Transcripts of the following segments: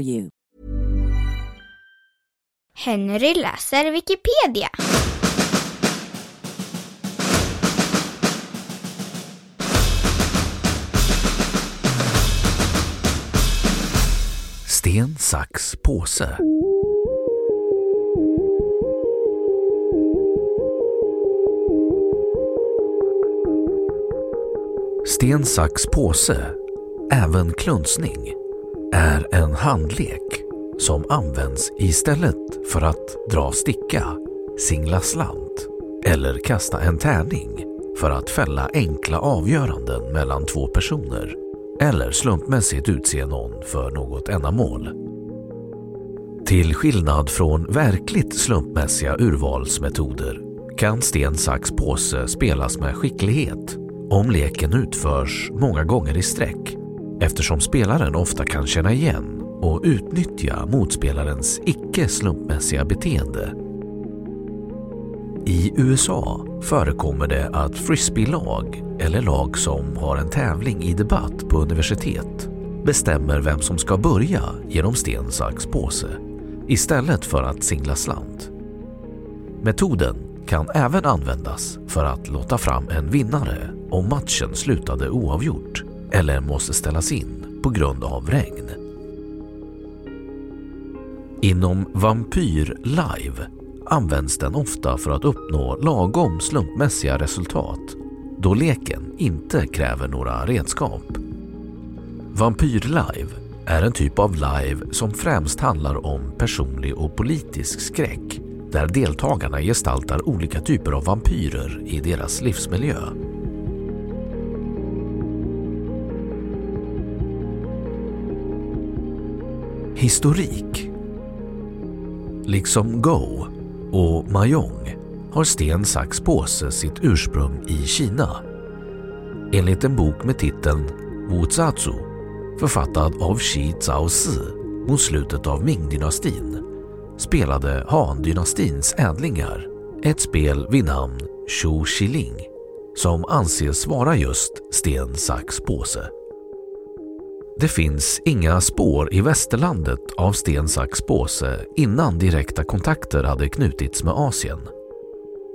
you. Henry läser Wikipedia. Sten, sax, påse. Sten, sax, påse, även klunsning, är en handlek som används istället för att dra sticka, singla slant eller kasta en tärning för att fälla enkla avgöranden mellan två personer eller slumpmässigt utse någon för något ändamål. Till skillnad från verkligt slumpmässiga urvalsmetoder kan sten, sax, påse spelas med skicklighet om leken utförs många gånger i sträck eftersom spelaren ofta kan känna igen och utnyttja motspelarens icke slumpmässiga beteende. I USA förekommer det att frisbeelag, eller lag som har en tävling i debatt på universitet bestämmer vem som ska börja genom sten, sax, påse istället för att singla slant. Metoden kan även användas för att låta fram en vinnare om matchen slutade oavgjort eller måste ställas in på grund av regn. Inom Vampyr Live används den ofta för att uppnå lagom slumpmässiga resultat då leken inte kräver några redskap. Vampyr Live är en typ av live som främst handlar om personlig och politisk skräck där deltagarna gestaltar olika typer av vampyrer i deras livsmiljö. Historik Liksom Go och Mahjong har sten, sax, påse sitt ursprung i Kina. Enligt en bok med titeln Wu Zatsu författad av Xi Zhaozi mot slutet av Ming-dynastin spelade Han-dynastins ädlingar ett spel vid namn Shu Xiling som anses vara just sten, sax, påse. Det finns inga spår i västerlandet av sten, sax, påse innan direkta kontakter hade knutits med Asien.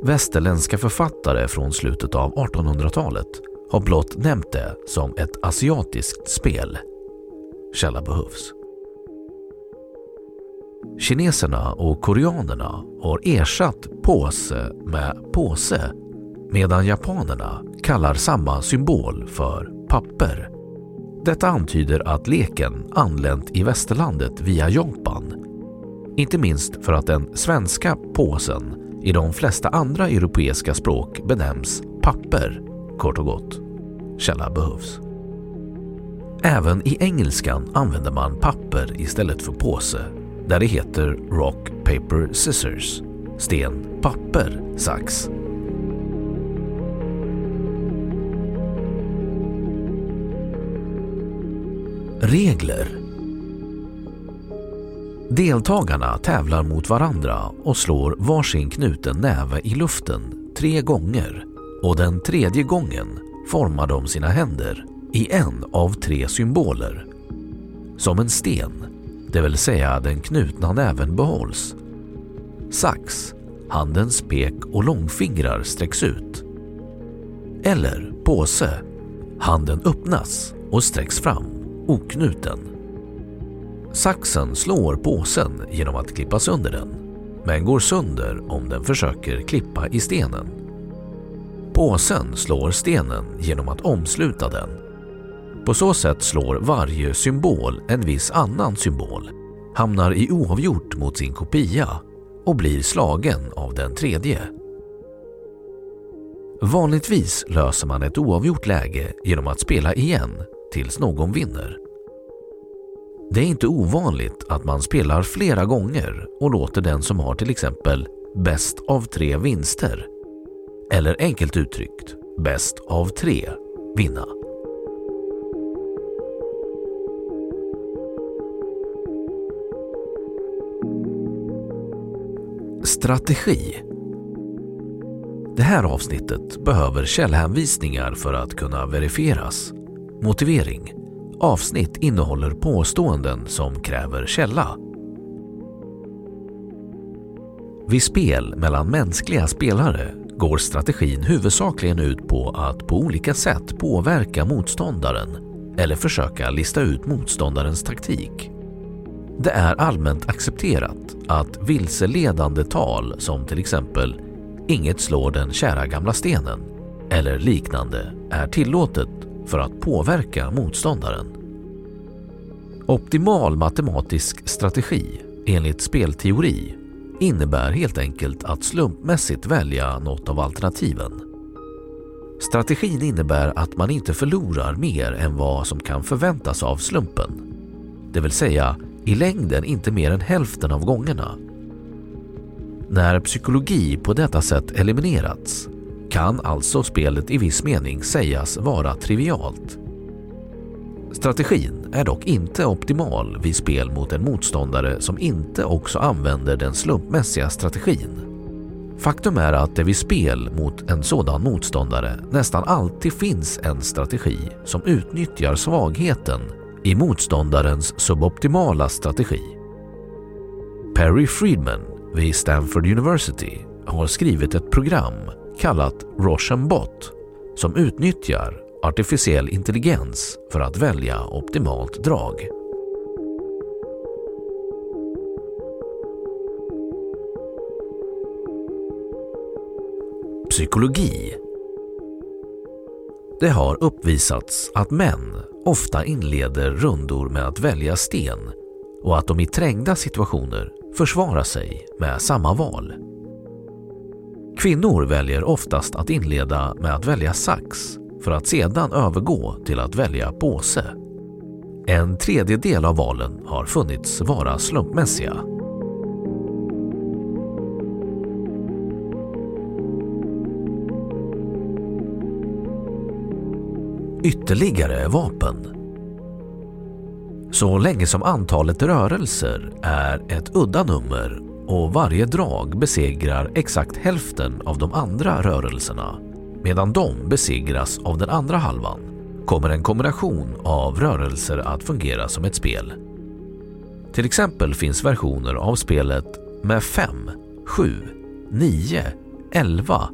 Västerländska författare från slutet av 1800-talet har blott nämnt det som ett asiatiskt spel. Källa behövs. kineserna och koreanerna har ersatt påse med påse medan japanerna kallar samma symbol för papper. Detta antyder att leken anlänt i västerlandet via Japan. Inte minst för att den svenska påsen i de flesta andra europeiska språk benämns papper, kort och gott. Källa behövs. Även i engelskan använder man papper istället för påse, där det heter rock, paper, scissors, sten, papper, sax. Regler Deltagarna tävlar mot varandra och slår varsin knuten näve i luften tre gånger och den tredje gången formar de sina händer i en av tre symboler. Som en sten, det vill säga den knutna näven behålls. Sax, handens pek och långfingrar sträcks ut. Eller påse, handen öppnas och sträcks fram oknuten. Saxen slår påsen genom att klippa sönder den, men går sönder om den försöker klippa i stenen. Påsen slår stenen genom att omsluta den. På så sätt slår varje symbol en viss annan symbol, hamnar i oavgjort mot sin kopia och blir slagen av den tredje. Vanligtvis löser man ett oavgjort läge genom att spela igen tills någon vinner. Det är inte ovanligt att man spelar flera gånger och låter den som har till exempel bäst av tre vinster, eller enkelt uttryckt bäst av tre, vinna. Strategi Det här avsnittet behöver källhänvisningar för att kunna verifieras. Motivering Avsnitt innehåller påståenden som kräver källa. Vid spel mellan mänskliga spelare går strategin huvudsakligen ut på att på olika sätt påverka motståndaren eller försöka lista ut motståndarens taktik. Det är allmänt accepterat att vilseledande tal som till exempel “inget slår den kära gamla stenen” eller liknande är tillåtet för att påverka motståndaren. Optimal matematisk strategi enligt spelteori innebär helt enkelt att slumpmässigt välja något av alternativen. Strategin innebär att man inte förlorar mer än vad som kan förväntas av slumpen. Det vill säga i längden inte mer än hälften av gångerna. När psykologi på detta sätt eliminerats kan alltså spelet i viss mening sägas vara trivialt. Strategin är dock inte optimal vid spel mot en motståndare som inte också använder den slumpmässiga strategin. Faktum är att det vid spel mot en sådan motståndare nästan alltid finns en strategi som utnyttjar svagheten i motståndarens suboptimala strategi. Perry Friedman vid Stanford University har skrivit ett program kallat Rochenbot som utnyttjar artificiell intelligens för att välja optimalt drag. Psykologi Det har uppvisats att män ofta inleder rundor med att välja sten och att de i trängda situationer försvarar sig med samma val. Kvinnor väljer oftast att inleda med att välja sax för att sedan övergå till att välja påse. En tredjedel av valen har funnits vara slumpmässiga. Ytterligare vapen Så länge som antalet rörelser är ett udda nummer och varje drag besegrar exakt hälften av de andra rörelserna medan de besegras av den andra halvan kommer en kombination av rörelser att fungera som ett spel. Till exempel finns versioner av spelet med 5, 7, 9, 11,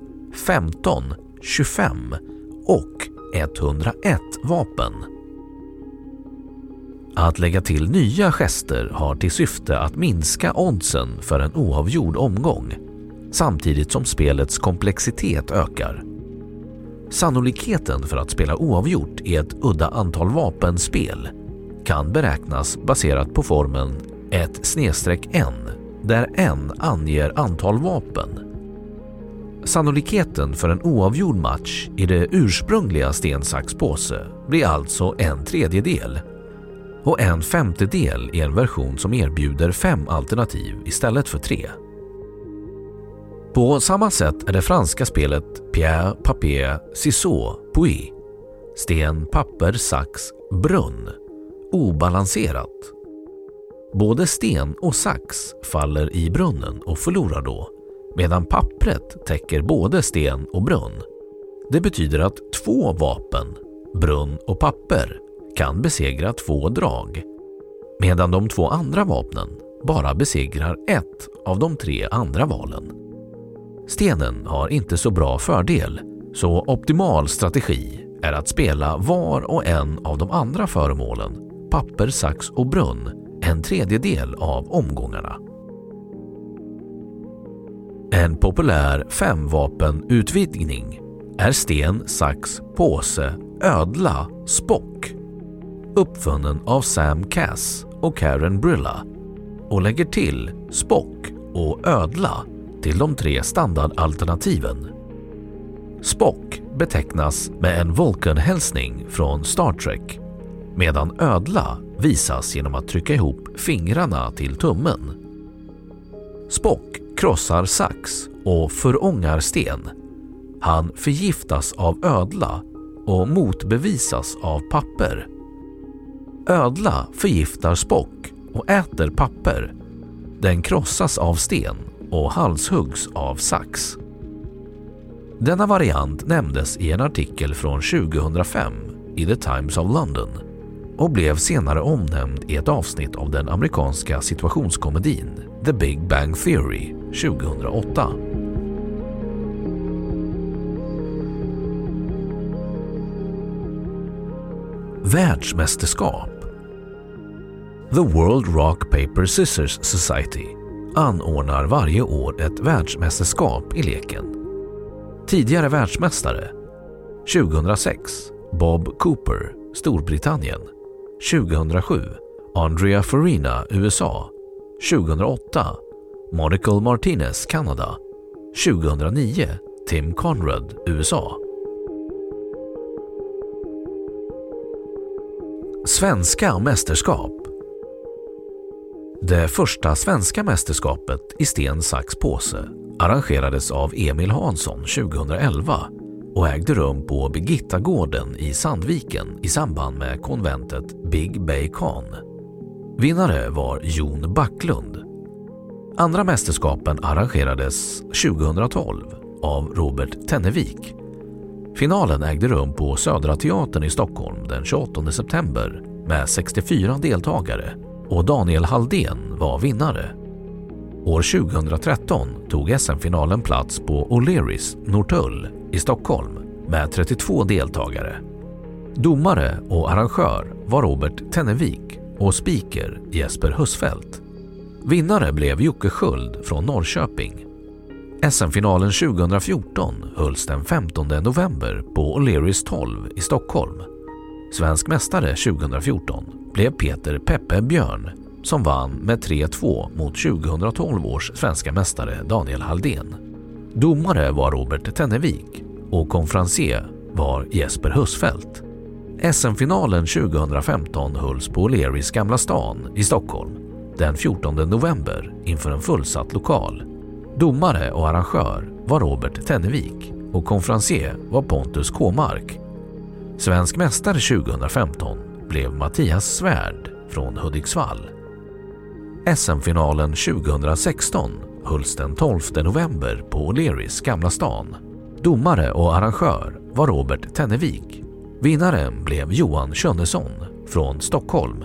15, 25 och 101 vapen. Att lägga till nya gester har till syfte att minska oddsen för en oavgjord omgång samtidigt som spelets komplexitet ökar. Sannolikheten för att spela oavgjort i ett udda antal vapenspel kan beräknas baserat på formeln 1-n där n anger antal vapen. Sannolikheten för en oavgjord match i det ursprungliga sten, sax, påse blir alltså en tredjedel och en femtedel i en version som erbjuder fem alternativ istället för tre. På samma sätt är det franska spelet Pierre, Papier, Ciseaux, Puy, sten, papper, sax, brunn obalanserat. Både sten och sax faller i brunnen och förlorar då, medan pappret täcker både sten och brunn. Det betyder att två vapen, brunn och papper, kan besegra två drag, medan de två andra vapnen bara besegrar ett av de tre andra valen. Stenen har inte så bra fördel, så optimal strategi är att spela var och en av de andra föremålen, papper, sax och brunn, en tredjedel av omgångarna. En populär femvapenutvidgning är sten, sax, påse, ödla, spock uppfunnen av Sam Cass och Karen Brilla och lägger till Spock och ödla till de tre standardalternativen. Spock betecknas med en Vulcan-hälsning från Star Trek medan ödla visas genom att trycka ihop fingrarna till tummen. Spock krossar sax och förångar sten. Han förgiftas av ödla och motbevisas av papper. Ödla förgiftar Spock och äter papper. Den krossas av sten och halshuggs av sax. Denna variant nämndes i en artikel från 2005 i The Times of London och blev senare omnämnd i ett avsnitt av den amerikanska situationskomedin The Big Bang Theory 2008. Världsmästerskap The World Rock Paper Scissors Society anordnar varje år ett världsmästerskap i leken. Tidigare världsmästare. 2006 Bob Cooper, Storbritannien. 2007 Andrea Farina, USA 2008 Monica Martinez, Kanada. 2009 Tim Conrad, USA Svenska mästerskap. Det första svenska mästerskapet i sten, sax, påse arrangerades av Emil Hansson 2011 och ägde rum på Birgittagården i Sandviken i samband med konventet Big Bay Con. Vinnare var Jon Backlund. Andra mästerskapen arrangerades 2012 av Robert Tennevik. Finalen ägde rum på Södra Teatern i Stockholm den 28 september med 64 deltagare och Daniel Halldén var vinnare. År 2013 tog SM-finalen plats på O'Learys Norrtull i Stockholm med 32 deltagare. Domare och arrangör var Robert Tennevik och speaker Jesper Husfeldt. Vinnare blev Jocke Sköld från Norrköping. SM-finalen 2014 hölls den 15 november på O'Learys 12 i Stockholm. Svensk mästare 2014 blev Peter Peppe Björn som vann med 3-2 mot 2012 års svenska mästare Daniel Halldén. Domare var Robert Tennevik och konferencier var Jesper Husfeldt. SM-finalen 2015 hölls på O'Learys Gamla stan i Stockholm den 14 november inför en fullsatt lokal. Domare och arrangör var Robert Tennevik och konferencier var Pontus Kåmark. Svensk mästare 2015 blev Mattias Svärd från Hudiksvall. SM-finalen 2016 hölls den 12 november på O'Learys Gamla stan. Domare och arrangör var Robert Tennevik. Vinnaren blev Johan Könnesson från Stockholm.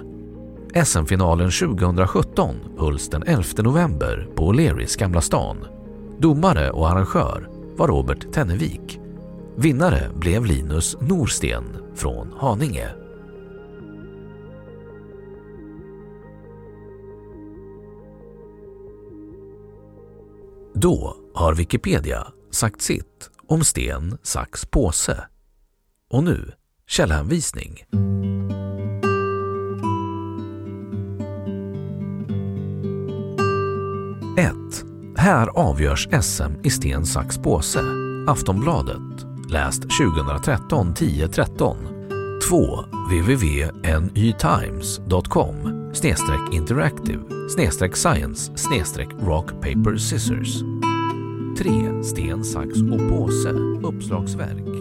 SM-finalen 2017 hölls den 11 november på O'Learys Gamla stan. Domare och arrangör var Robert Tennevik. Vinnare blev Linus Norsten från Haninge. Då har Wikipedia sagt sitt om sten, sax, påse. Och nu källhänvisning. 1. Här avgörs SM i sten, sax, påse. Aftonbladet. Läst 2013 10 13. 2. www.nytimes.com-interactive science snedstreck rock paper scissors. 3. Sten, sax och påse. Uppslagsverk.